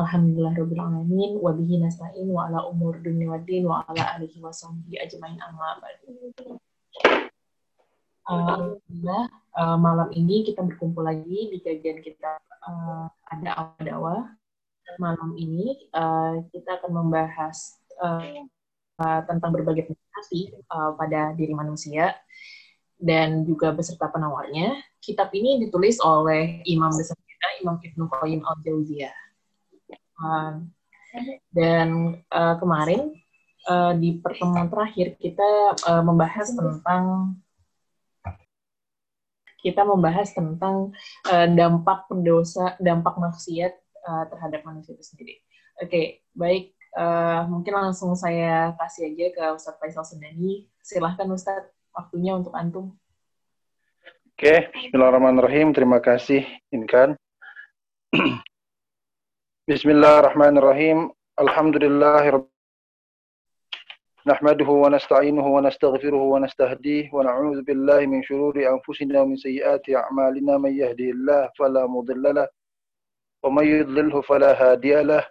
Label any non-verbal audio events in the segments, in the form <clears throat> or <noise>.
Alhamdulillah Rabbil Alamin wa bihi nasta'in wa ala umur dunia wa din wa ala alihi wa sahbihi ajmain amma Alhamdulillah uh, malam ini kita berkumpul lagi di kajian kita uh, ada dawa. Malam ini uh, kita akan membahas uh, uh, tentang berbagai penyakit uh, pada diri manusia dan juga beserta penawarnya. Kitab ini ditulis oleh imam besar kita, Imam Ibnu Qayyim al-Jauziyah dan uh, kemarin uh, di pertemuan terakhir kita uh, membahas tentang kita membahas tentang uh, dampak pendosa, dampak maksiat uh, terhadap manusia itu sendiri. Oke, okay, baik. Uh, mungkin langsung saya kasih aja ke Ustadz Faisal Sendani. Silahkan Ustadz, waktunya untuk antum. Oke, okay. Bismillahirrahmanirrahim. Terima kasih, Inkan. <clears throat> بسم الله الرحمن الرحيم الحمد لله رب نحمده ونستعينه ونستغفره ونستهديه ونعوذ بالله من شرور أنفسنا ومن سيئات أعمالنا من يهدي الله فلا مضل له ومن يضلله فلا هادي له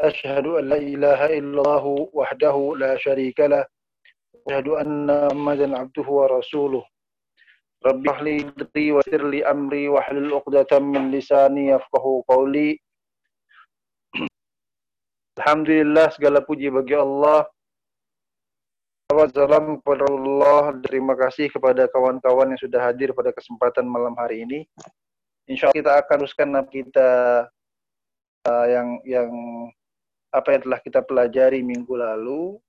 أشهد أن لا إله إلا الله وحده لا شريك له أشهد أن محمدا عبده ورسوله رب اشرح لي ويسر لي أمري واحلل عقدة من لساني يفقه قولي Alhamdulillah segala puji bagi Allah. Salam kepada Allah. Terima kasih kepada kawan-kawan yang sudah hadir pada kesempatan malam hari ini. Insya Allah kita akan teruskan kita uh, yang yang apa yang telah kita pelajari minggu lalu.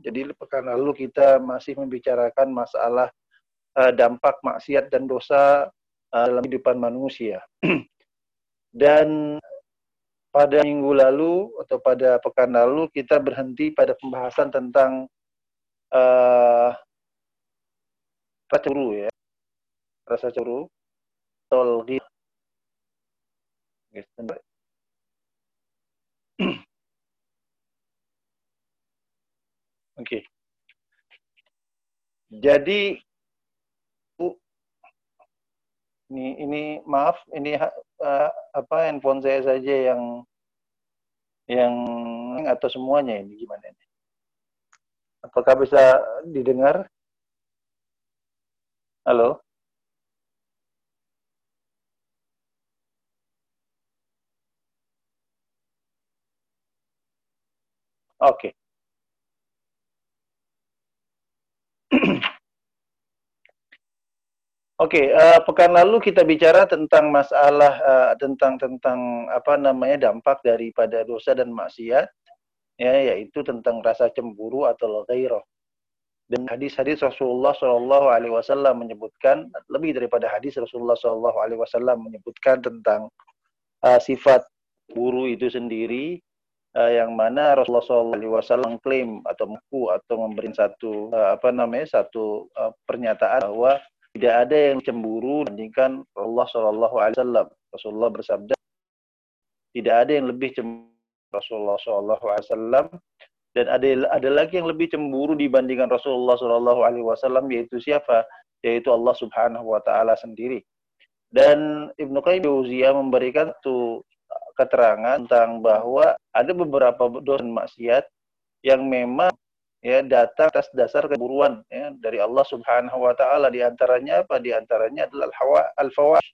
Jadi pekan lalu kita masih membicarakan masalah uh, dampak maksiat dan dosa uh, dalam kehidupan manusia. <clears throat> dan pada minggu lalu atau pada pekan lalu kita berhenti pada pembahasan tentang uh, rasa cemburu ya. Rasa cemburu tolgi <clears throat> Oke. Jadi ini ini maaf ini uh, apa handphone saya saja yang yang atau semuanya ini gimana ini? Apakah bisa didengar? Halo? Oke. Okay. Oke, okay, uh, eh, pekan lalu kita bicara tentang masalah uh, tentang tentang apa namanya dampak daripada dosa dan maksiat, ya yaitu tentang rasa cemburu atau ghairah. Dan hadis-hadis Rasulullah Shallallahu Alaihi Wasallam menyebutkan lebih daripada hadis Rasulullah Shallallahu Alaihi Wasallam menyebutkan tentang uh, sifat buru itu sendiri, uh, yang mana Rasulullah Shallallahu Alaihi Wasallam klaim atau mengaku atau memberi satu uh, apa namanya satu uh, pernyataan bahwa tidak ada yang cemburu dibandingkan Allah Shallallahu Alaihi Wasallam. Rasulullah bersabda, tidak ada yang lebih cemburu Rasulullah Shallallahu Alaihi Wasallam dan ada ada lagi yang lebih cemburu dibandingkan Rasulullah Shallallahu Alaihi Wasallam yaitu siapa? Yaitu Allah Subhanahu Wa Taala sendiri. Dan Ibnu Qayyim Jauziyah memberikan satu keterangan tentang bahwa ada beberapa dosa maksiat yang memang ya datang atas dasar keburuan ya dari Allah Subhanahu wa taala. Di antaranya apa? Di antaranya adalah al-hawa al-fawash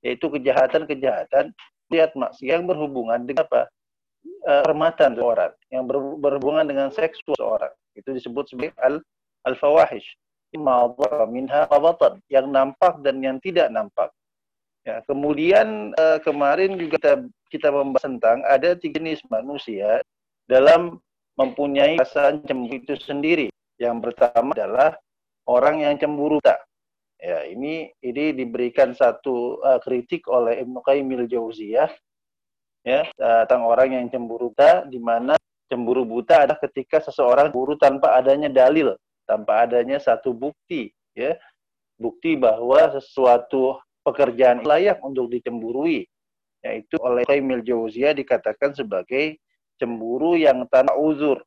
yaitu kejahatan-kejahatan. Lihat maksiat yang berhubungan dengan apa? Uh, permatan seorang yang berhubungan dengan seksual seorang itu disebut sebagai al al-fawahish. Minha batan yang nampak dan yang tidak nampak. Ya kemudian uh, kemarin juga kita kita membahas tentang ada tiga jenis manusia dalam mempunyai rasa cemburu itu sendiri. Yang pertama adalah orang yang cemburu tak. Ya, ini ini diberikan satu uh, kritik oleh Ibnu Qayyim al-Jauziyah ya tentang orang yang cemburu tak di mana cemburu buta adalah ketika seseorang cemburu tanpa adanya dalil, tanpa adanya satu bukti, ya. Bukti bahwa sesuatu pekerjaan layak untuk dicemburui. Yaitu oleh Qayyim al-Jauziyah dikatakan sebagai cemburu yang tanpa uzur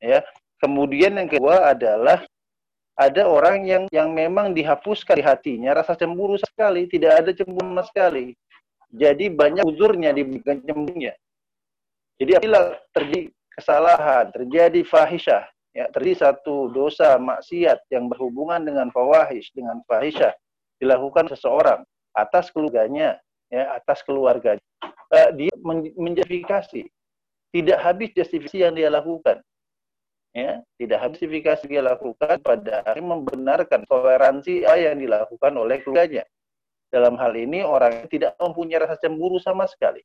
ya. Kemudian yang kedua adalah ada orang yang yang memang dihapuskan di hatinya rasa cemburu sekali tidak ada cemburu sama sekali. Jadi banyak uzurnya di cemburunya. Jadi apabila terjadi kesalahan, terjadi fahisyah, ya, terjadi satu dosa maksiat yang berhubungan dengan fawahish, dengan fahisyah dilakukan seseorang atas keluarganya, ya, atas keluarganya, uh, dia menjustifikasi tidak habis justifikasi yang dia lakukan. Ya, tidak habis justifikasi dia lakukan pada akhirnya membenarkan toleransi yang dilakukan oleh keluarganya. Dalam hal ini orang tidak mempunyai rasa cemburu sama sekali.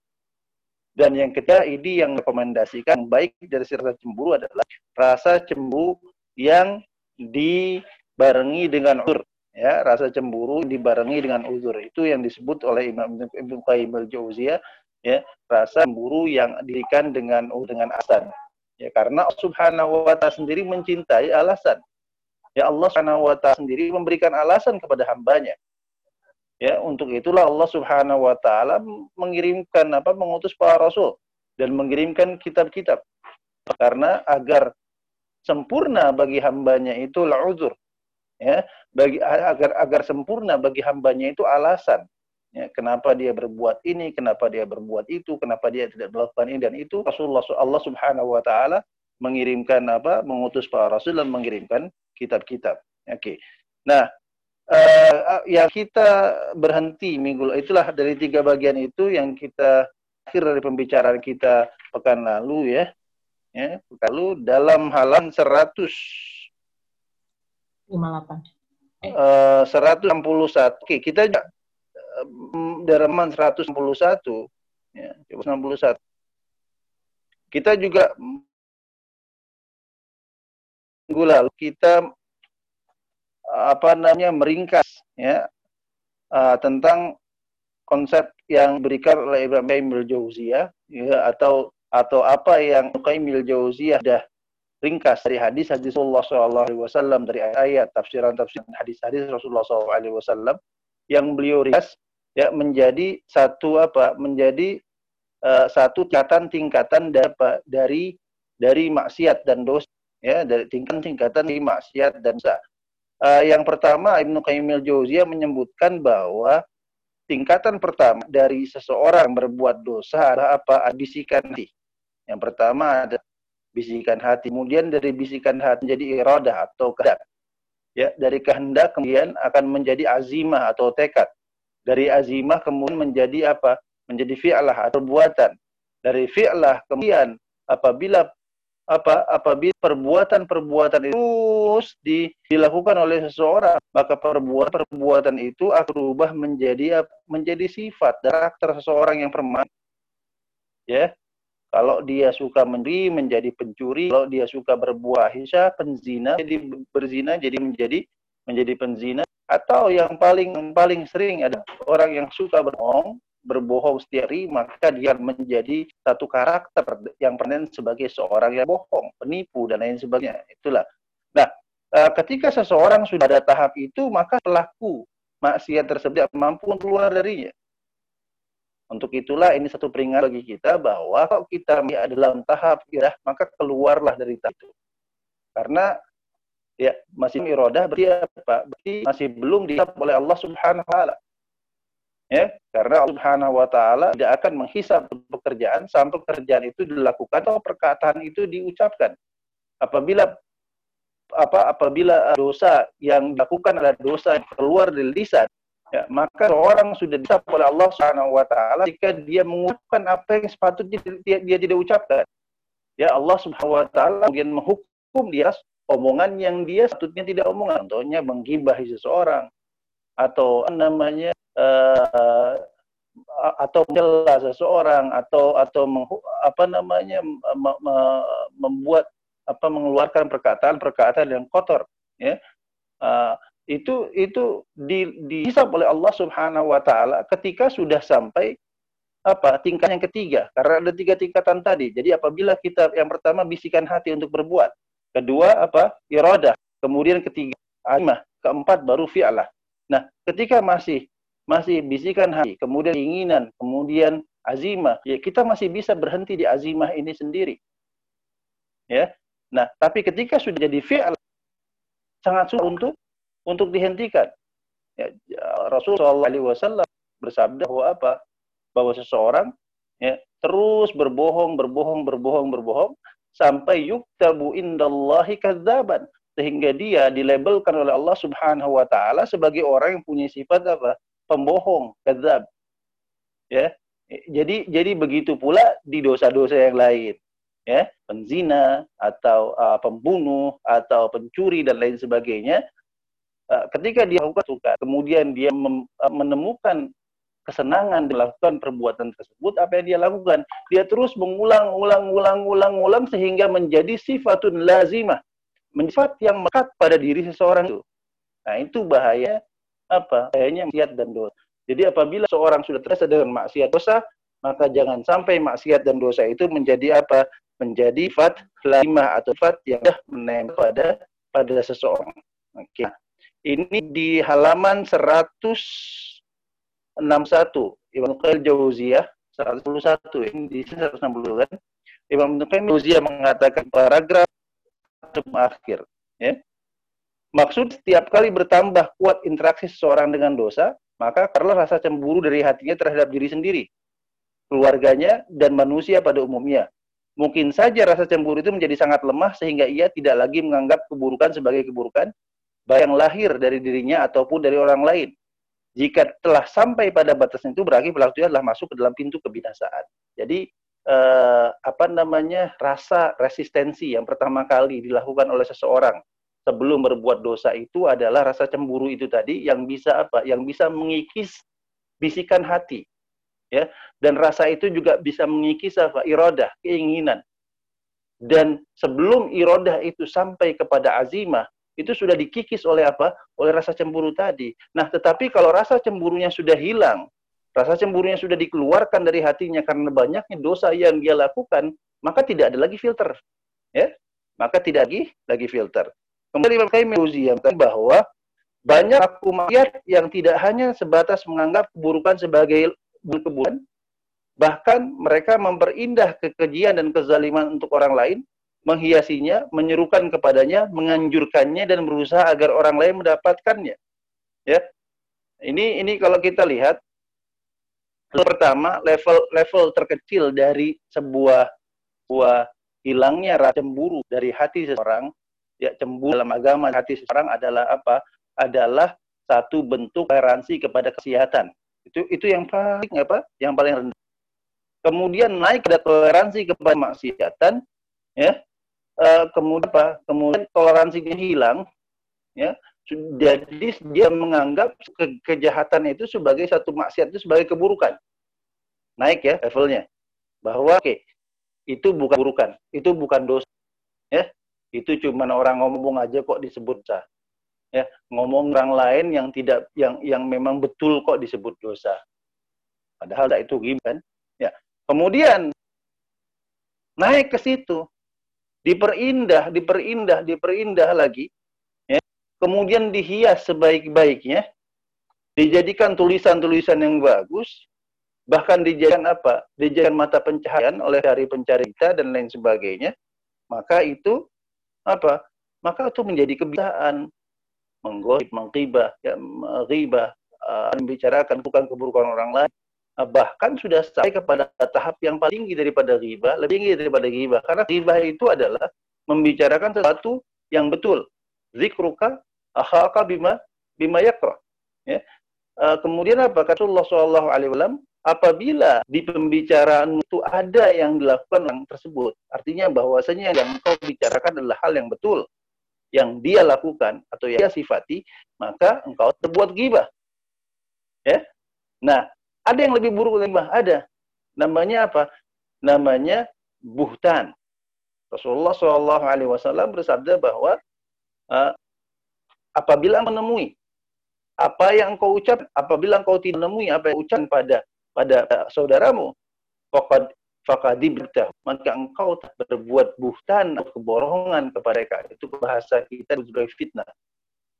Dan yang ketiga ini yang rekomendasikan baik dari rasa cemburu adalah rasa cemburu yang dibarengi dengan uzur. Ya, rasa cemburu dibarengi dengan uzur. Itu yang disebut oleh Imam Ibnu Qayyim al-Jauziyah ya, rasa cemburu yang dirikan dengan dengan alasan. Ya, karena Subhanahu wa taala sendiri mencintai alasan. Ya Allah Subhanahu wa taala sendiri memberikan alasan kepada hambanya. Ya, untuk itulah Allah Subhanahu wa taala mengirimkan apa mengutus para rasul dan mengirimkan kitab-kitab karena agar sempurna bagi hambanya itu uzur ya bagi agar agar sempurna bagi hambanya itu alasan ya kenapa dia berbuat ini kenapa dia berbuat itu kenapa dia tidak melakukan ini dan itu Rasulullah Allah Subhanahu wa taala mengirimkan apa mengutus para rasul dan mengirimkan kitab-kitab oke okay. nah uh, yang kita berhenti minggu itulah dari tiga bagian itu yang kita akhir dari pembicaraan kita pekan lalu ya ya pekan lalu dalam halan 100 58 eh. uh, 161 oke kita dalaman 161 ya 161 kita juga minggu lalu kita apa namanya meringkas ya uh, tentang konsep yang diberikan oleh Ibrahim Qayyim Jauziyah ya atau atau apa yang Qayyim Jauziyah sudah ringkas dari hadis hadis Rasulullah SAW dari ayat tafsiran tafsiran hadis-hadis Rasulullah SAW yang beliau ringkas ya menjadi satu apa menjadi uh, satu tingkatan tingkatan dari dari dari maksiat dan dosa ya dari tingkatan tingkatan dari maksiat dan dosa Uh, yang pertama Ibnu Qayyim al-Jauziyah menyebutkan bahwa tingkatan pertama dari seseorang berbuat dosa adalah apa? Bisikan hati. Yang pertama ada bisikan hati. Kemudian dari bisikan hati menjadi iradah atau kehendak. Ya, dari kehendak kemudian akan menjadi azimah atau tekad. Dari azimah kemudian menjadi apa? Menjadi fi'lah atau perbuatan. Dari fi'lah kemudian apabila apa? Apabila perbuatan-perbuatan itu terus di, dilakukan oleh seseorang maka perbuatan-perbuatan itu akan berubah menjadi menjadi sifat karakter seseorang yang permanen. Ya. Kalau dia suka mencuri menjadi pencuri. Kalau dia suka berbuah hisya penzina jadi berzina jadi menjadi menjadi penzina atau yang paling yang paling sering ada orang yang suka berbohong berbohong setiap hari, maka dia menjadi satu karakter yang permanen sebagai seorang yang bohong, penipu, dan lain sebagainya. Itulah. Nah, eh, ketika seseorang sudah ada tahap itu, maka pelaku maksiat tersebut mampu keluar darinya. Untuk itulah ini satu peringatan bagi kita bahwa kalau kita ada dalam tahap ya, maka keluarlah dari tahap itu. Karena ya masih irodah berarti apa? Berarti masih belum dihap oleh Allah Subhanahu wa taala. Ya karena Allah Subhanahu wa taala tidak akan menghisap pekerjaan sampai pekerjaan itu dilakukan atau perkataan itu diucapkan. Apabila apa apabila dosa yang dilakukan adalah dosa yang keluar dari lisan ya, maka seorang sudah dihisap oleh Allah Subhanahu wa taala jika dia mengucapkan apa yang sepatutnya dia, dia tidak ucapkan. Ya Allah Subhanahu wa taala kemudian menghukum dia omongan yang dia sepatutnya tidak omongan. Contohnya menggibahi seseorang. Atau namanya uh, atau mencela seseorang. Atau atau meng, apa namanya me, me, membuat apa mengeluarkan perkataan-perkataan yang kotor ya. Uh, itu itu di, dihisap oleh Allah Subhanahu wa taala ketika sudah sampai apa tingkat yang ketiga. Karena ada tiga tingkatan tadi. Jadi apabila kita yang pertama bisikan hati untuk berbuat kedua apa iradah kemudian ketiga azmah keempat baru fi'lah nah ketika masih masih bisikan hati, kemudian keinginan, kemudian azimah, ya kita masih bisa berhenti di azimah ini sendiri. Ya. Nah, tapi ketika sudah jadi fi'al sangat sulit untuk untuk dihentikan. Ya, Rasulullah SAW bersabda bahwa apa? Bahwa seseorang ya terus berbohong berbohong berbohong berbohong sampai yuktabu indallahi kadzaban. Sehingga dia dilabelkan oleh Allah Subhanahu wa taala sebagai orang yang punya sifat apa? Pembohong kadzab. Ya. Jadi jadi begitu pula di dosa-dosa yang lain. Ya. Penzina atau uh, pembunuh atau pencuri dan lain sebagainya. Uh, ketika dia suka kemudian dia uh, menemukan kesenangan melakukan perbuatan tersebut, apa yang dia lakukan? Dia terus mengulang, ulang, ulang, ulang, ulang sehingga menjadi sifatun lazimah, sifat yang melekat pada diri seseorang itu. Nah, itu bahaya apa? Bahayanya maksiat dan dosa. Jadi apabila seorang sudah terasa dengan maksiat dosa, maka jangan sampai maksiat dan dosa itu menjadi apa? Menjadi sifat lazimah atau sifat yang menempel pada pada seseorang. Oke. Ini di halaman 100 61 Ibnu Qayyim Jauziyah 161 ini di 160 kan? Imam Qayyim Jauziyah mengatakan paragraf akhir ya. Maksud setiap kali bertambah kuat interaksi seseorang dengan dosa maka karena rasa cemburu dari hatinya terhadap diri sendiri keluarganya dan manusia pada umumnya. Mungkin saja rasa cemburu itu menjadi sangat lemah sehingga ia tidak lagi menganggap keburukan sebagai keburukan baik yang lahir dari dirinya ataupun dari orang lain jika telah sampai pada batas itu berarti pelaku itu adalah masuk ke dalam pintu kebinasaan. Jadi eh, apa namanya rasa resistensi yang pertama kali dilakukan oleh seseorang sebelum berbuat dosa itu adalah rasa cemburu itu tadi yang bisa apa? Yang bisa mengikis bisikan hati, ya. Dan rasa itu juga bisa mengikis apa? Irodah, keinginan. Dan sebelum irodah itu sampai kepada azimah, itu sudah dikikis oleh apa? Oleh rasa cemburu tadi. Nah, tetapi kalau rasa cemburunya sudah hilang, rasa cemburunya sudah dikeluarkan dari hatinya karena banyaknya dosa yang dia lakukan, maka tidak ada lagi filter. Ya? Maka tidak lagi lagi filter. Kemudian Imam Qayyim yang bahwa banyak aku maksiat yang tidak hanya sebatas menganggap keburukan sebagai keburukan, bahkan mereka memperindah kekejian dan kezaliman untuk orang lain menghiasinya, menyerukan kepadanya, menganjurkannya dan berusaha agar orang lain mendapatkannya. Ya. Ini ini kalau kita lihat pertama level level terkecil dari sebuah sebuah hilangnya rasa cemburu dari hati seseorang ya cemburu dalam agama hati seseorang adalah apa? Adalah satu bentuk toleransi kepada kesehatan itu itu yang paling apa? Yang paling rendah. Kemudian naik pada toleransi kepada maksiatan ya uh, kemudian apa? Kemudian toleransinya hilang, ya. Jadi dia menganggap ke kejahatan itu sebagai satu maksiat itu sebagai keburukan. Naik ya levelnya. Bahwa oke, okay, itu bukan keburukan, itu bukan dosa. Ya. Itu cuma orang ngomong aja kok disebut sah. Ya, ngomong orang lain yang tidak yang yang memang betul kok disebut dosa. Padahal itu gimana? Ya. Kemudian naik ke situ diperindah, diperindah, diperindah lagi, ya. kemudian dihias sebaik-baiknya, dijadikan tulisan-tulisan yang bagus, bahkan dijadikan apa? Dijadikan mata pencahayaan oleh dari pencari kita dan lain sebagainya, maka itu apa? Maka itu menjadi kebiasaan menggosip, mengkibah, ya, menghibah, uh, membicarakan bukan keburukan orang lain, bahkan sudah sampai kepada tahap yang paling tinggi daripada riba, lebih tinggi daripada riba. Karena riba itu adalah membicarakan sesuatu yang betul. Zikruka akhaka bima bima yakra. Ya. Uh, kemudian apa kata Allah Shallallahu Alaihi? Apabila di pembicaraan itu ada yang dilakukan yang tersebut, artinya bahwasanya yang kau bicarakan adalah hal yang betul, yang dia lakukan atau yang dia sifati, maka engkau terbuat gibah. Ya. Nah, ada yang lebih buruk dari? Ada. Namanya apa? Namanya buhtan. Rasulullah Wasallam bersabda bahwa uh, apabila menemui apa yang kau ucap, apabila kau tidak menemui apa yang ucap pada pada uh, saudaramu, fakad maka engkau berbuat buhtan atau kebohongan kepada mereka. Itu bahasa kita sebagai fitnah.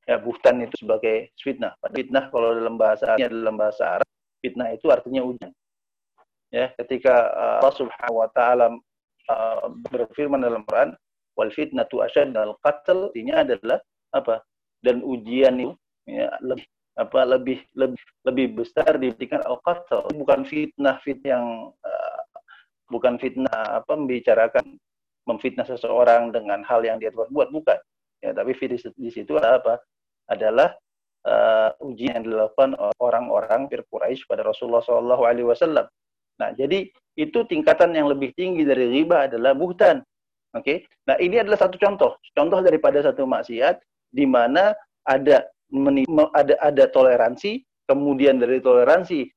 Ya, buhtan itu sebagai fitnah. Fitnah kalau dalam bahasa dalam bahasa Arab Fitnah itu artinya ujian. Ya, ketika uh, Allah Subhanahu wa taala uh, berfirman dalam Quran, wal fitnatu asyaddal qatl, artinya adalah apa? Dan ujian itu ya, lebih apa lebih lebih lebih besar dibandingkan al qatl bukan fitnah fitnah yang uh, bukan fitnah apa membicarakan memfitnah seseorang dengan hal yang dia buat bukan ya tapi di, di situ apa adalah uh, ujian yang dilakukan orang-orang Fir Quraisy pada Rasulullah Shallallahu Alaihi Wasallam. Nah, jadi itu tingkatan yang lebih tinggi dari riba adalah buhtan. Oke. Okay? Nah, ini adalah satu contoh, contoh daripada satu maksiat di mana ada ada ada toleransi, kemudian dari toleransi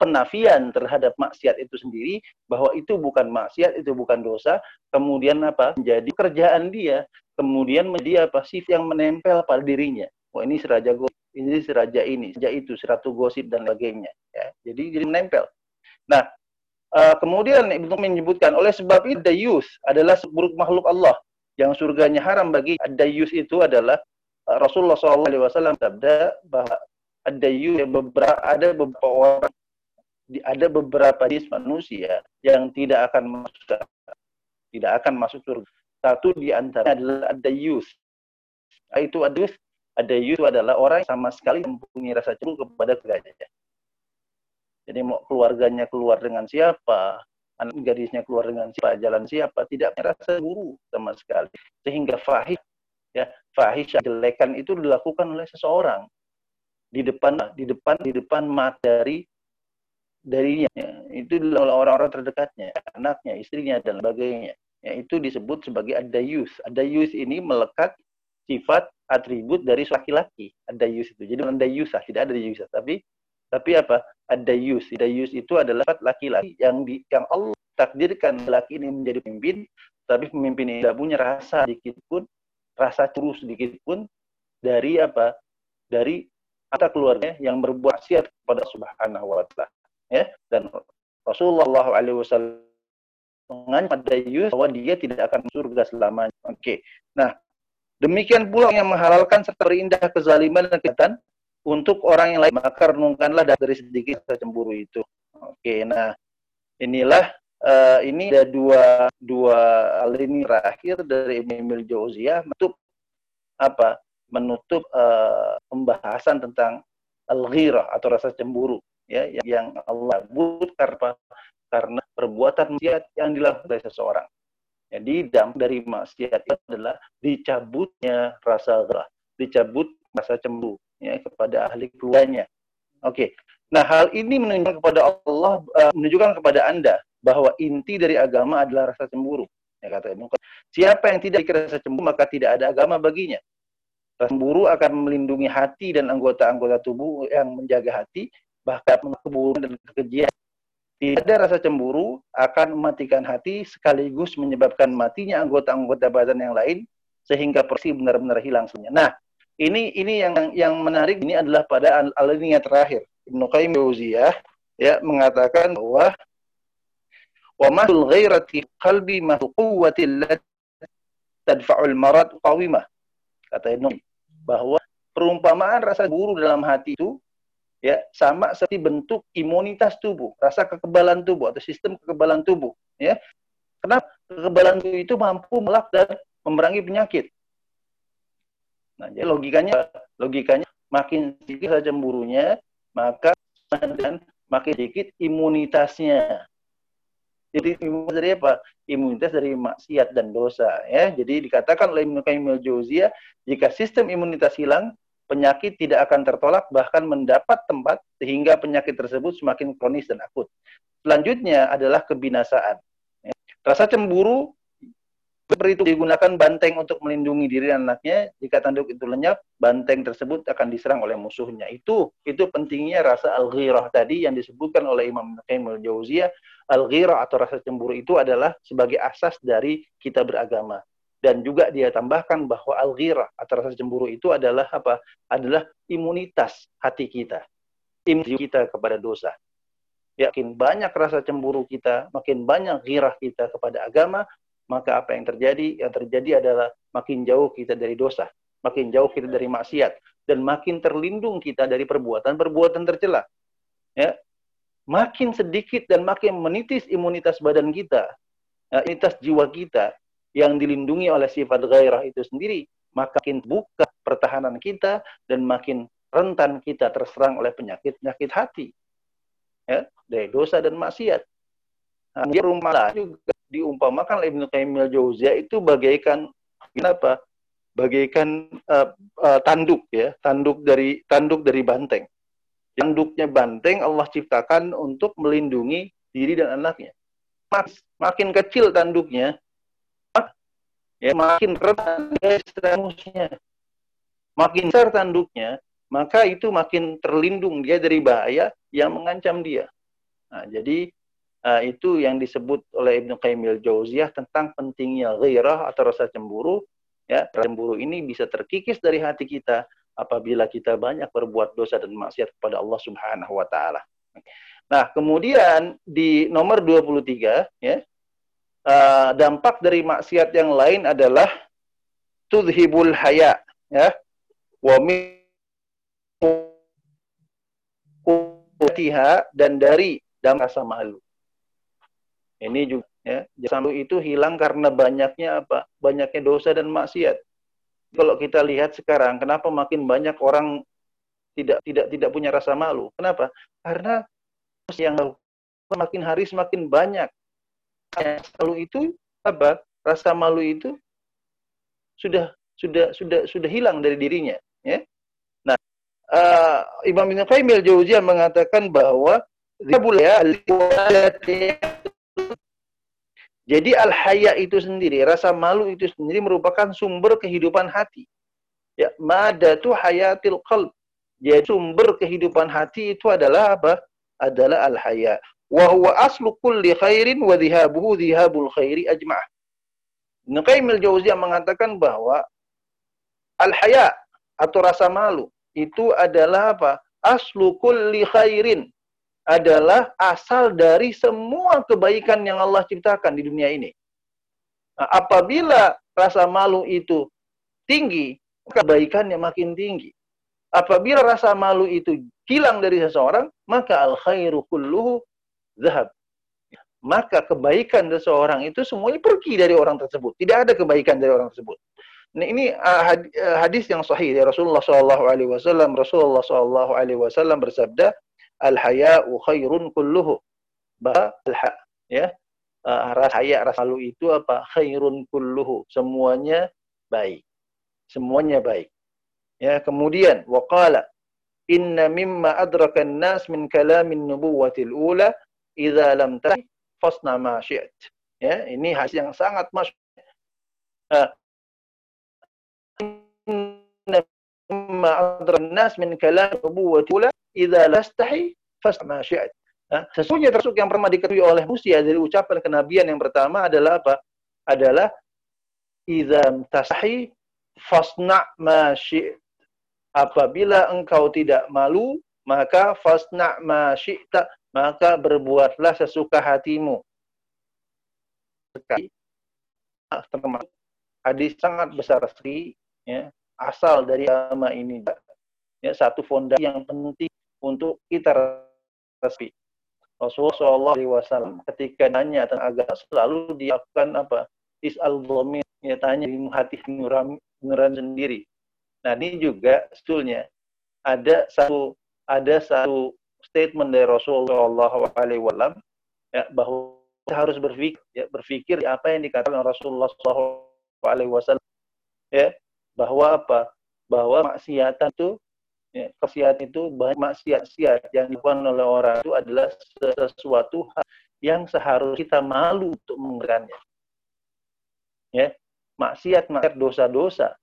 penafian terhadap maksiat itu sendiri bahwa itu bukan maksiat, itu bukan dosa, kemudian apa? menjadi kerjaan dia, kemudian menjadi apa? sif yang menempel pada dirinya. Wah, ini seraja gosip, ini seraja ini, seraja itu, seratu gosip dan sebagainya, ya. Jadi jadi menempel. Nah, uh, kemudian Ibnu menyebutkan oleh sebab itu dayus adalah seburuk makhluk Allah yang surganya haram bagi dayus itu adalah uh, Rasulullah SAW sabda bahwa ada beberapa ada beberapa orang ada beberapa jenis manusia yang tidak akan masuk tidak akan masuk surga. Satu di antara adalah ada yus. Itu ada ada yus adalah orang yang sama sekali mempunyai rasa cemburu kepada keluarganya. Jadi mau keluarganya keluar dengan siapa, anak gadisnya keluar dengan siapa, jalan siapa, tidak punya rasa cemburu sama sekali. Sehingga fahih ya, fahih jelekan itu dilakukan oleh seseorang di depan di depan di depan mat dari darinya ya, itu adalah orang-orang terdekatnya anaknya istrinya dan sebagainya ya, itu disebut sebagai adayus adayus ini melekat sifat atribut dari laki-laki adayus itu jadi adayusah tidak ada dayusah tapi tapi apa adayus adayus itu adalah laki-laki yang di, yang Allah takdirkan laki ini menjadi pemimpin tapi pemimpin ini tidak punya rasa sedikit pun rasa terus sedikit pun dari apa dari kata keluarnya yang berbuat siat kepada Subhanahu wa taala ya dan Rasulullah alaihi wasallam mengancam Dayus bahwa dia tidak akan surga selamanya. Oke. Okay. Nah, demikian pula yang menghalalkan serta berindah kezaliman dan kejahatan untuk orang yang lain, maka renungkanlah dari sedikit cemburu itu. Oke. Nah, inilah uh, ini ada dua dua lini terakhir dari Emil Jauziyah menutup apa? Menutup uh, pembahasan tentang al-ghirah atau rasa cemburu ya yang Allah sebut karena karena perbuatan yang dilakukan oleh seseorang. Jadi dampak dari maksiat itu adalah dicabutnya rasa gerah, dicabut rasa cemburu ya kepada ahli keluarganya. Oke. Nah, hal ini menunjukkan kepada Allah uh, menunjukkan kepada Anda bahwa inti dari agama adalah rasa cemburu. Ya kata Ibnu Siapa yang tidak rasa cemburu maka tidak ada agama baginya. Rasa cemburu akan melindungi hati dan anggota-anggota tubuh yang menjaga hati bahkan keburukan dan kekejian. Ada rasa cemburu akan mematikan hati sekaligus menyebabkan matinya anggota-anggota badan yang lain sehingga persi benar-benar hilang semuanya. Nah, ini ini yang yang menarik ini adalah pada alinea terakhir. Ibnu Qayyim ya mengatakan bahwa wa mahul ghairati qalbi mahul quwwati tadfa'ul marad qawimah. Kata Ibnu bahwa perumpamaan rasa guru dalam hati itu ya sama seperti bentuk imunitas tubuh, rasa kekebalan tubuh atau sistem kekebalan tubuh, ya. Kenapa kekebalan tubuh itu mampu melak dan memerangi penyakit? Nah, jadi logikanya logikanya makin sedikit saja cemburunya, maka dan makin sedikit imunitasnya. Jadi imunitas dari apa? Imunitas dari maksiat dan dosa ya. Jadi dikatakan oleh Ibnu Qayyim jika sistem imunitas hilang, penyakit tidak akan tertolak bahkan mendapat tempat sehingga penyakit tersebut semakin kronis dan akut. Selanjutnya adalah kebinasaan. Rasa cemburu seperti itu digunakan banteng untuk melindungi diri dan anaknya. Jika tanduk itu lenyap, banteng tersebut akan diserang oleh musuhnya. Itu itu pentingnya rasa al-ghirah tadi yang disebutkan oleh Imam Qayyim al-Jauziyah. Al-ghirah atau rasa cemburu itu adalah sebagai asas dari kita beragama dan juga dia tambahkan bahwa al-ghirah atau rasa cemburu itu adalah apa? Adalah imunitas hati kita. Imunitas kita kepada dosa. Yakin banyak rasa cemburu kita, makin banyak ghirah kita kepada agama, maka apa yang terjadi? Yang terjadi adalah makin jauh kita dari dosa, makin jauh kita dari maksiat, dan makin terlindung kita dari perbuatan-perbuatan tercela. Ya, makin sedikit dan makin menitis imunitas badan kita, ya, imunitas jiwa kita, yang dilindungi oleh sifat gairah itu sendiri, maka makin buka pertahanan kita dan makin rentan kita terserang oleh penyakit-penyakit hati. Ya, dari dosa dan maksiat. Nah, dia rumah juga diumpamakan oleh Ibnu Qayyim al-Jauziyah itu bagaikan kenapa? Bagaikan uh, uh, tanduk ya, tanduk dari tanduk dari banteng. Tanduknya banteng Allah ciptakan untuk melindungi diri dan anaknya. Makin kecil tanduknya, ya makin rentan musuhnya. Makin besar tanduknya, maka itu makin terlindung dia dari bahaya yang mengancam dia. Nah, jadi uh, itu yang disebut oleh Ibnu Qayyim al-Jauziyah tentang pentingnya ghairah atau rasa cemburu. Ya, cemburu ini bisa terkikis dari hati kita apabila kita banyak berbuat dosa dan maksiat kepada Allah Subhanahu wa taala. Nah, kemudian di nomor 23 ya, uh, dampak dari maksiat yang lain adalah tudhibul haya ya wa dan dari dan rasa malu. Ini juga ya, sampai itu hilang karena banyaknya apa? Banyaknya dosa dan maksiat. Kalau kita lihat sekarang, kenapa makin banyak orang tidak tidak tidak punya rasa malu? Kenapa? Karena yang makin hari semakin banyak. Lalu itu apa? Rasa malu itu sudah sudah sudah sudah hilang dari dirinya, ya. Nah, uh, Imam Ibnu Qayyim al-Jauziyah mengatakan bahwa jadi al-haya itu sendiri, rasa malu itu sendiri merupakan sumber kehidupan hati. Ya, madatu hayatil qalb. Jadi sumber kehidupan hati itu adalah apa? Adalah al-haya. Wa huwa aslu kulli khairin wa dhihabuhu dhihabul khairi ajma'ah. Ibnu Qayyim al-Jauziyah mengatakan bahwa al-haya atau rasa malu itu adalah apa? Aslu kulli khairin adalah asal dari semua kebaikan yang Allah ciptakan di dunia ini. Nah, apabila rasa malu itu tinggi, kebaikannya makin tinggi. Apabila rasa malu itu hilang dari seseorang, maka al khairu kulluhu zahab. Maka kebaikan seseorang itu semuanya pergi dari orang tersebut. Tidak ada kebaikan dari orang tersebut. Nah, ini uh, hadis yang sahih dari Rasulullah SAW. Rasulullah SAW bersabda, al-haya'u khairun kulluhu. Bahwa ya, uh, rasa haya, rasa malu itu apa? Khairun kulluhu. Semuanya baik. Semuanya baik. Ya, kemudian waqala inna mimma adraka an-nas min kalamin nubuwatil ula idza lam tahi fasna ma syi'at. Ya, ini hadis yang sangat masyhur. Uh, adraka an-nas min kalamin nubuwatil ula idza lastahi fasma syi'at. Nah, sesungguhnya termasuk yang pernah diketahui oleh Musa dari ucapan kenabian yang pertama adalah apa? Adalah idza tasahi fasna ma syi'at. Apabila engkau tidak malu, maka fasna ma syi'ta, maka berbuatlah sesuka hatimu. Sekali termasuk hadis sangat besar sekali ya, asal dari agama ini ya satu fondasi yang penting untuk kita resmi. Rasulullah SAW ketika nanya tentang agama selalu dilakukan apa? Is'al dhamir, ya tanya di hati nuran sendiri. Nah ini juga sebetulnya ada satu ada satu statement dari Rasulullah SAW ya, bahwa kita harus berpikir ya, berpikir apa yang dikatakan Rasulullah SAW ya bahwa apa bahwa maksiatan itu ya, kesiat itu banyak maksiat-maksiat yang dilakukan oleh orang itu adalah sesuatu hal yang seharusnya kita malu untuk mengerjakannya. Ya, maksiat, maksiat dosa-dosa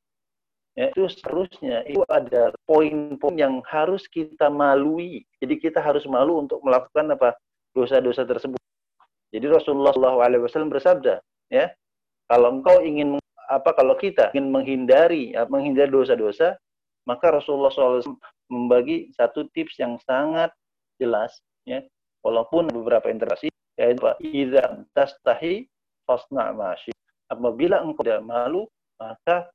ya, itu seharusnya itu ada poin-poin yang harus kita malui. Jadi kita harus malu untuk melakukan apa dosa-dosa tersebut. Jadi Rasulullah SAW bersabda, ya, kalau engkau ingin apa kalau kita ingin menghindari ya, menghindari dosa-dosa, maka Rasulullah SAW membagi satu tips yang sangat jelas, ya, walaupun beberapa interaksi, yaitu idza tastahi fasna. Apabila engkau tidak malu, maka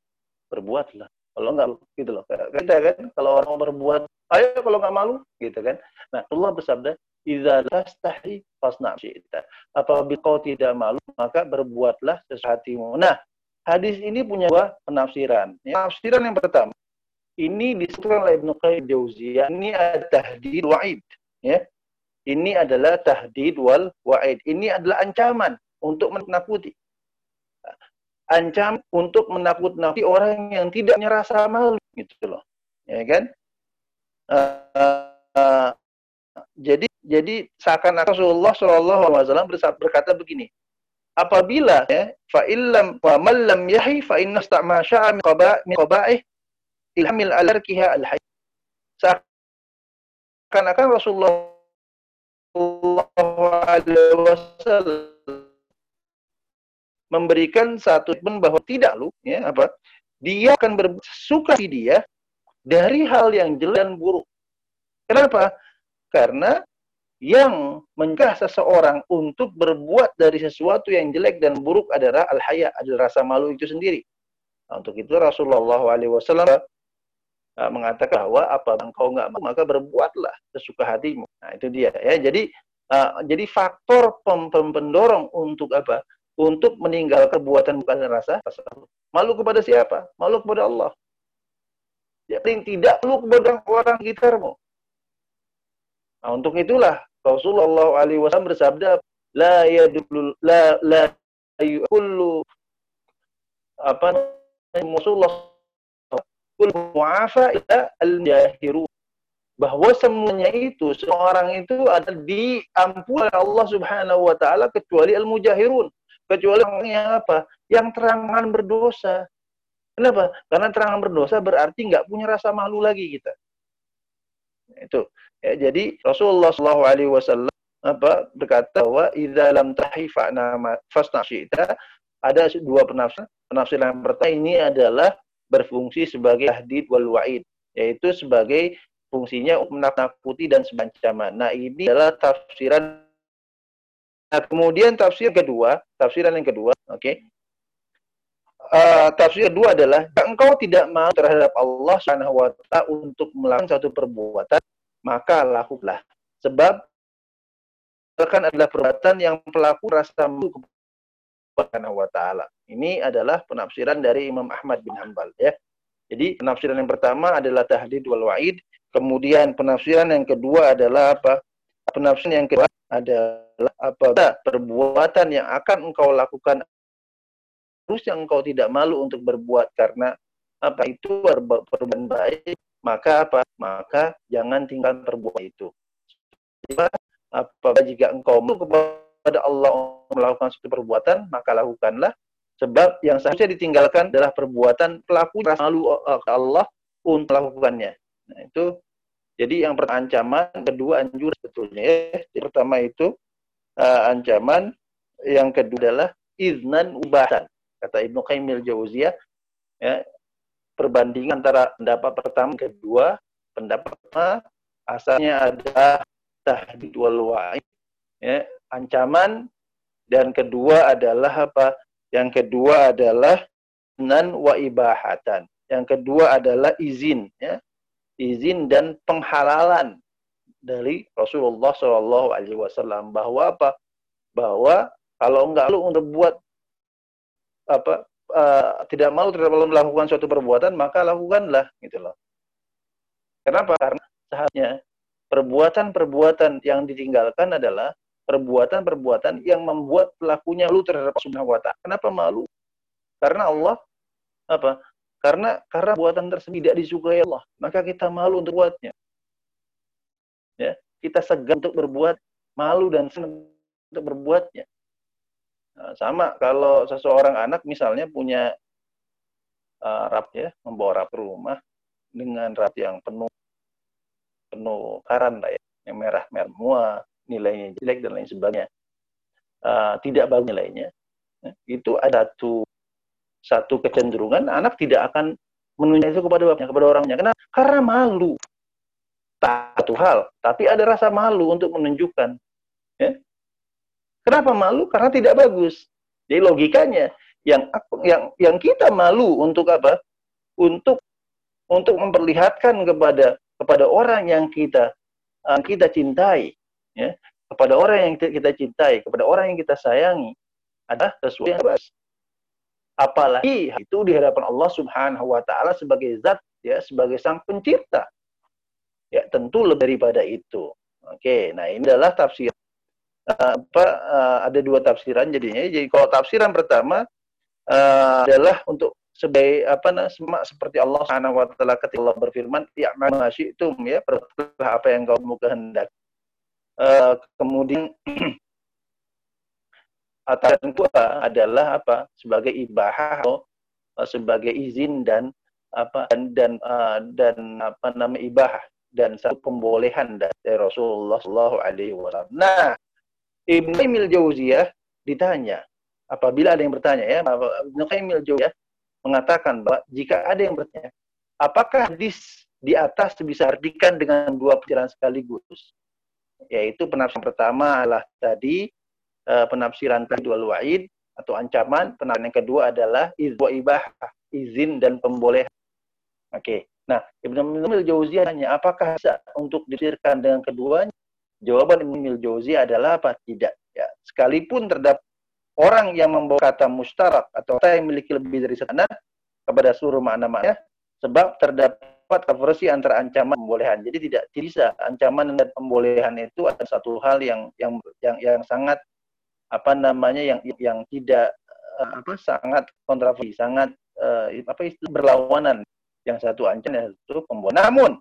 berbuatlah. Kalau enggak gitu loh. Kita kan kalau orang berbuat, ayo kalau enggak malu, gitu kan. Nah, Allah bersabda, idza tastahi fasna syi'ta. Apabila kau tidak malu, maka berbuatlah sesuatu. Nah, hadis ini punya dua penafsiran. Ya, penafsiran yang pertama, ini disebutkan oleh Ibnu Qayyim Jauziyah ini tahdid wa'id ya Ini adalah tahdid wal wa'id. Ini adalah ancaman untuk menakuti. Ancam untuk menakut-nakuti orang yang tidak punya rasa malu gitu loh. Ya kan? Uh, uh, jadi jadi seakan-akan Rasulullah Shallallahu Alaihi Wasallam berkata begini, apabila ya fa illam wa man lam yahi fa inna sta'ma sya'a min qaba'ih ilhamil alarkiha al hayy seakan-akan Rasulullah Alaihi Wasallam memberikan satu pun bahwa tidak lu ya apa dia akan bersuka dia dari hal yang jelek dan buruk. Kenapa? Karena yang mencegah seseorang untuk berbuat dari sesuatu yang jelek dan buruk adalah al-haya, adalah rasa malu itu sendiri. Nah, untuk itu Rasulullah SAW uh, mengatakan bahwa apa engkau nggak mau maka berbuatlah sesuka hatimu. Nah itu dia ya. Jadi uh, jadi faktor pem pendorong untuk apa? Untuk meninggal perbuatan bukan rasa malu kepada siapa? Malu kepada Allah. Ya, paling tidak malu kepada orang sekitarmu. Nah, untuk itulah Rasulullah alaihi wasallam bersabda la yadul la la kullu apa Rasulullah mu'afa ila al-jahiru bahwa semuanya itu seorang itu ada diampuni oleh Allah Subhanahu wa taala kecuali al-mujahirun kecuali orang yang apa? Yang terangan berdosa. Kenapa? Karena terangan berdosa berarti nggak punya rasa malu lagi kita. Itu. Ya, jadi Rasulullah Shallallahu Alaihi Wasallam apa berkata bahwa idza lam tahifa nama fasnasyita ada dua penafsiran penafsiran yang pertama ini adalah berfungsi sebagai tahdid wal wa'id, yaitu sebagai fungsinya menakuti dan semacamnya. Nah, ini adalah tafsiran Nah, kemudian tafsir kedua, tafsiran yang kedua, oke. Okay. Uh, tafsir kedua adalah engkau tidak mau terhadap Allah Subhanahu wa taala untuk melakukan satu perbuatan, maka lakukanlah. Sebab akan adalah perbuatan yang pelaku rasa malu kepada wa taala. Ini adalah penafsiran dari Imam Ahmad bin Hambal ya. Jadi penafsiran yang pertama adalah tahdid wal wa'id, kemudian penafsiran yang kedua adalah apa? Penafsiran yang kedua adalah apa? Perbuatan yang akan engkau lakukan harus yang engkau tidak malu untuk berbuat karena apa itu perbuatan baik, maka apa? Maka jangan tinggalkan perbuatan itu. Apa jika engkau malu kepada Allah melakukan suatu perbuatan, maka lakukanlah Sebab yang seharusnya ditinggalkan adalah perbuatan pelaku malu Allah untuk melakukannya. Nah, itu jadi yang pertama ancaman, kedua anjuran sebetulnya ya. Yang pertama itu uh, ancaman, yang kedua adalah iznan ubahan. Kata Ibnu Qayyim jauziyah ya, perbandingan antara pendapat pertama dan kedua, pendapat pertama asalnya ada tahdid wal ya, ancaman dan kedua adalah apa? Yang kedua adalah nan wa ibahatan. Yang kedua adalah izin, ya. Izin dan penghalalan dari Rasulullah Shallallahu Alaihi Wasallam bahwa apa? Bahwa kalau enggak lu untuk buat apa uh, tidak mau tidak mau melakukan suatu perbuatan maka lakukanlah gitu loh. Kenapa? Karena seharusnya perbuatan-perbuatan yang ditinggalkan adalah perbuatan-perbuatan yang membuat pelakunya malu terhadap Subhanahu wa taala. Kenapa malu? Karena Allah apa? Karena karena buatan tersebut tidak disukai Allah, maka kita malu untuk buatnya. Ya, kita segan untuk berbuat, malu dan senang untuk berbuatnya. Nah, sama kalau seseorang anak misalnya punya uh, rap ya, membawa rap rumah dengan rap yang penuh penuh karan lah ya, yang merah merah semua, nilainya jelek dan lain sebagainya, uh, tidak bagus nilainya, ya, itu ada satu satu kecenderungan anak tidak akan menunjukkan itu kepada bapaknya, kepada orangnya. Kenapa? Karena malu. Satu hal, tapi ada rasa malu untuk menunjukkan. Ya. Kenapa malu? Karena tidak bagus. Jadi logikanya yang yang yang kita malu untuk apa? Untuk untuk memperlihatkan kepada kepada orang yang kita uh, kita cintai ya kepada orang yang kita cintai, kepada orang yang kita sayangi adalah sesuatu yang baik. Apalagi itu di hadapan Allah Subhanahu wa taala sebagai zat ya, sebagai sang pencipta. Ya, tentu lebih daripada itu. Oke, nah ini adalah tafsir uh, apa uh, ada dua tafsiran jadinya. Jadi kalau tafsiran pertama uh, adalah untuk sebagai apa nah, seperti Allah Subhanahu wa taala ketika Allah berfirman, "Ya itu ya, perbuatlah apa yang kau kehendak. Uh, kemudian <clears throat> aturan kedua adalah apa? Sebagai ibahah atau uh, sebagai izin dan apa dan dan, uh, dan apa nama ibahah dan satu pembolehan dari Rasulullah Shallallahu Alaihi Wasallam. Nah, Ibnu Qayyim Jauziyah ditanya, apabila ada yang bertanya ya, Ibnu Qayyim Jauziyah mengatakan bahwa jika ada yang bertanya, apakah hadis di atas bisa artikan dengan dua penafsiran sekaligus? Yaitu penafsiran pertama adalah tadi uh, penafsiran dua wa'id atau ancaman, penafsiran yang kedua adalah izwa ibah, izin dan pembolehan. Oke. Okay. Nah, Ibnu Mil Jauziyah tanya, apakah bisa untuk ditafsirkan dengan keduanya? Jawaban Ibnu Mil Jauziyah adalah apa? Tidak. Ya, sekalipun terdapat orang yang membawa kata mustarak atau kata yang memiliki lebih dari satu kepada seluruh makna-makna sebab terdapat versi antara ancaman dan pembolehan. Jadi tidak bisa ancaman dan pembolehan itu ada satu hal yang yang yang yang sangat apa namanya yang yang tidak uh, apa sangat kontroversi, sangat uh, apa istilah berlawanan. Yang satu ancaman, yang satu pembolehan. Namun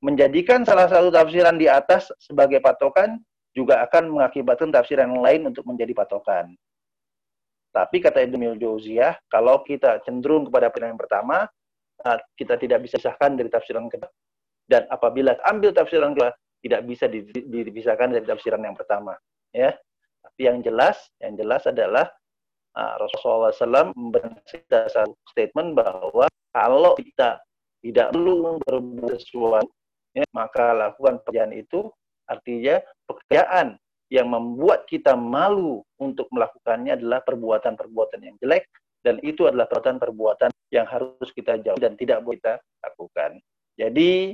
menjadikan salah satu tafsiran di atas sebagai patokan juga akan mengakibatkan tafsiran yang lain untuk menjadi patokan. Tapi kata Ibnu Jauziyah, kalau kita cenderung kepada pilihan yang pertama, ah, kita tidak bisa pisahkan dari tafsiran kedua. Dan apabila ambil tafsiran kedua, tidak bisa dipisahkan dari tafsiran yang pertama. Ya, tapi yang jelas, yang jelas adalah uh, Rasulullah SAW memberikan satu statement bahwa kalau kita tidak perlu berbuat sesuatu, ya, maka lakukan pekerjaan itu artinya pekerjaan yang membuat kita malu untuk melakukannya adalah perbuatan-perbuatan yang jelek dan itu adalah perbuatan-perbuatan yang harus kita jauh dan tidak boleh kita lakukan. Jadi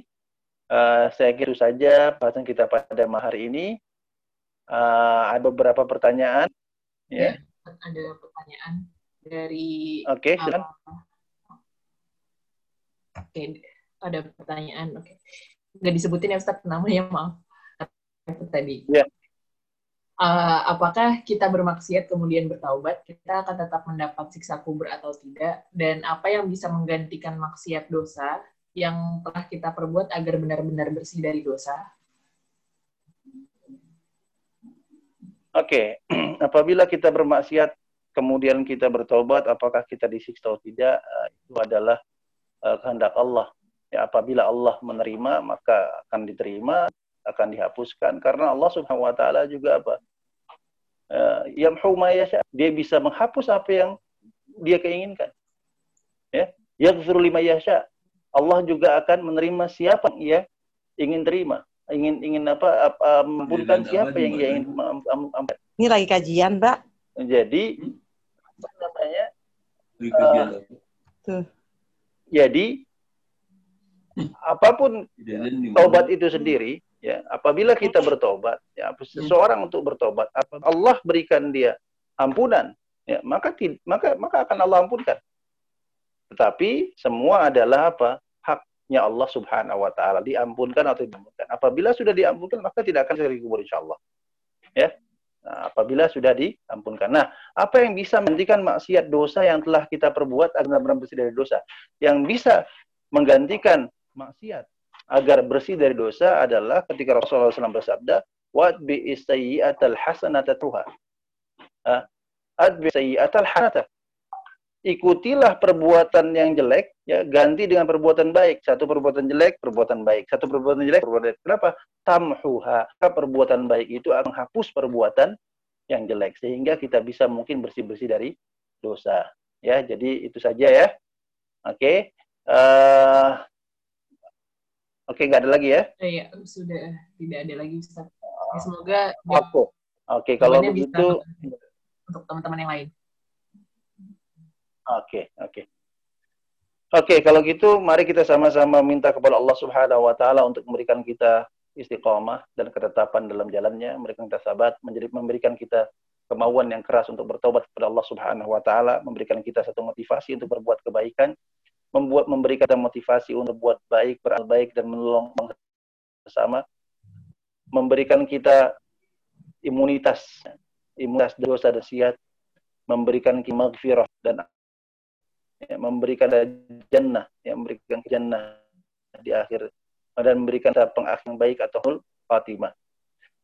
uh, saya kira saja bahasan kita pada hari ini. Uh, ada beberapa pertanyaan. Ya, ya. ada pertanyaan dari. Oke, okay, silakan. Uh, Oke, okay, ada pertanyaan. Oke, okay. nggak disebutin ya Ustaz namanya maaf. Tadi. Ya uh, apakah kita bermaksiat kemudian bertaubat, kita akan tetap mendapat siksa kubur atau tidak, dan apa yang bisa menggantikan maksiat dosa yang telah kita perbuat agar benar-benar bersih dari dosa? Oke, okay. <clears throat> apabila kita bermaksiat kemudian kita bertobat, apakah kita disiksa atau tidak? Uh, itu adalah uh, kehendak Allah. Ya, apabila Allah menerima, maka akan diterima akan dihapuskan karena Allah Subhanahu wa taala juga apa? Yasha. Dia bisa menghapus apa yang dia keinginkan. Ya, yaghfiru lima. Allah juga akan menerima siapa yang ingin terima. Ingin ingin apa, apa mengampunkan siapa yang ia ingin ampunkan. Ini lagi kajian, Mbak. Jadi apa namanya? Uh, Jadi apa pun taubat itu sendiri ya apabila kita bertobat ya seseorang untuk bertobat Allah berikan dia ampunan ya maka maka maka akan Allah ampunkan. Tetapi semua adalah apa haknya Allah Subhanahu wa taala diampunkan atau diampunkan apabila sudah diampunkan maka tidak akan sering kubur insyaallah. Ya? Nah, apabila sudah diampunkan. Nah apa yang bisa menghentikan maksiat dosa yang telah kita perbuat agar bersih dari dosa? Yang bisa menggantikan maksiat agar bersih dari dosa adalah ketika Rasulullah SAW bersabda, "Wat bi sayyi'atal hasanata tuha." Ad bi sayyi'atal hasanata. Ikutilah perbuatan yang jelek, ya ganti dengan perbuatan baik. Satu perbuatan jelek, perbuatan baik. Satu perbuatan jelek, perbuatan baik. Kenapa? Tamhuha. Perbuatan baik itu akan menghapus perbuatan yang jelek sehingga kita bisa mungkin bersih-bersih dari dosa. Ya, jadi itu saja ya. Oke. Okay. Uh, eh, Oke, nggak ada lagi ya? Iya, sudah tidak ada lagi Ustaz. Ya, semoga Oke, Oke, kalau begitu untuk teman-teman yang lain. Oke, oke. Oke, kalau gitu mari kita sama-sama minta kepada Allah Subhanahu wa taala untuk memberikan kita istiqomah dan ketetapan dalam jalannya, memberikan kita sabat, menjadi memberikan kita kemauan yang keras untuk bertobat kepada Allah Subhanahu wa taala, memberikan kita satu motivasi untuk berbuat kebaikan membuat memberikan motivasi untuk buat baik, beramal baik dan menolong bersama. memberikan kita imunitas, imunitas dosa dan siat, memberikan kita dan ya, memberikan jannah yang memberikan jannah di akhir dan memberikan pengakhir yang baik atau Fatimah.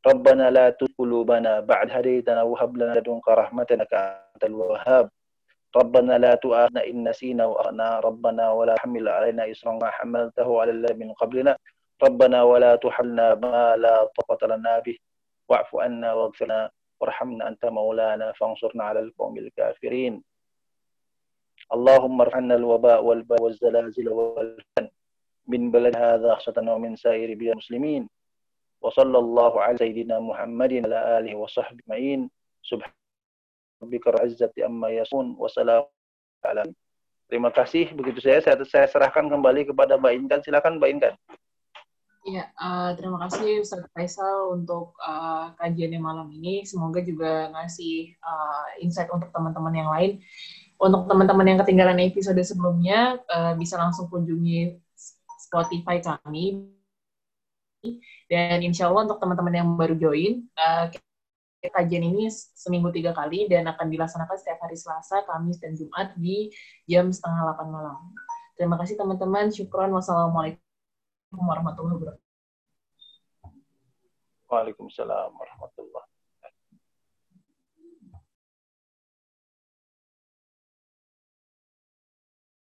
Rabbana la tuqulubana ba'd hadaytana wa hab lana ladunka rahmatan innaka antal wahhab. Rabbana la tu'akhidna in nasina wa akhna. Rabbana wa la hamil alaina isran ma hamaltahu 'ala alladziina min qablina. Rabbana wa la tuhamilna ma la taqata lana bih. Wa'fu 'anna waghfir warhamna anta maulana fansurna al-qawmil kafirin. Allahumma ارحمنا al-waba wal-ba من بلد wal-fan min سائر بلاد المسلمين wa min على سيدنا muslimin وعلى sallallahu وصحبه sayyidina Muhammadin ala alihi wa sahbihi ma'in subhanaka izzati ala Terima kasih. Begitu saya, saya saya serahkan kembali kepada Mbak Intan. Silakan Mbak Intan. Iya, uh, terima kasih Ustaz Faisal untuk uh, kajiannya malam ini. Semoga juga ngasih uh, insight untuk teman-teman yang lain untuk teman-teman yang ketinggalan episode sebelumnya, uh, bisa langsung kunjungi Spotify kami. Dan insya Allah untuk teman-teman yang baru join, uh, kajian ini seminggu tiga kali dan akan dilaksanakan setiap hari Selasa, Kamis, dan Jumat di jam setengah 8 malam. Terima kasih teman-teman. Syukron. Wassalamualaikum warahmatullahi wabarakatuh. Waalaikumsalam warahmatullahi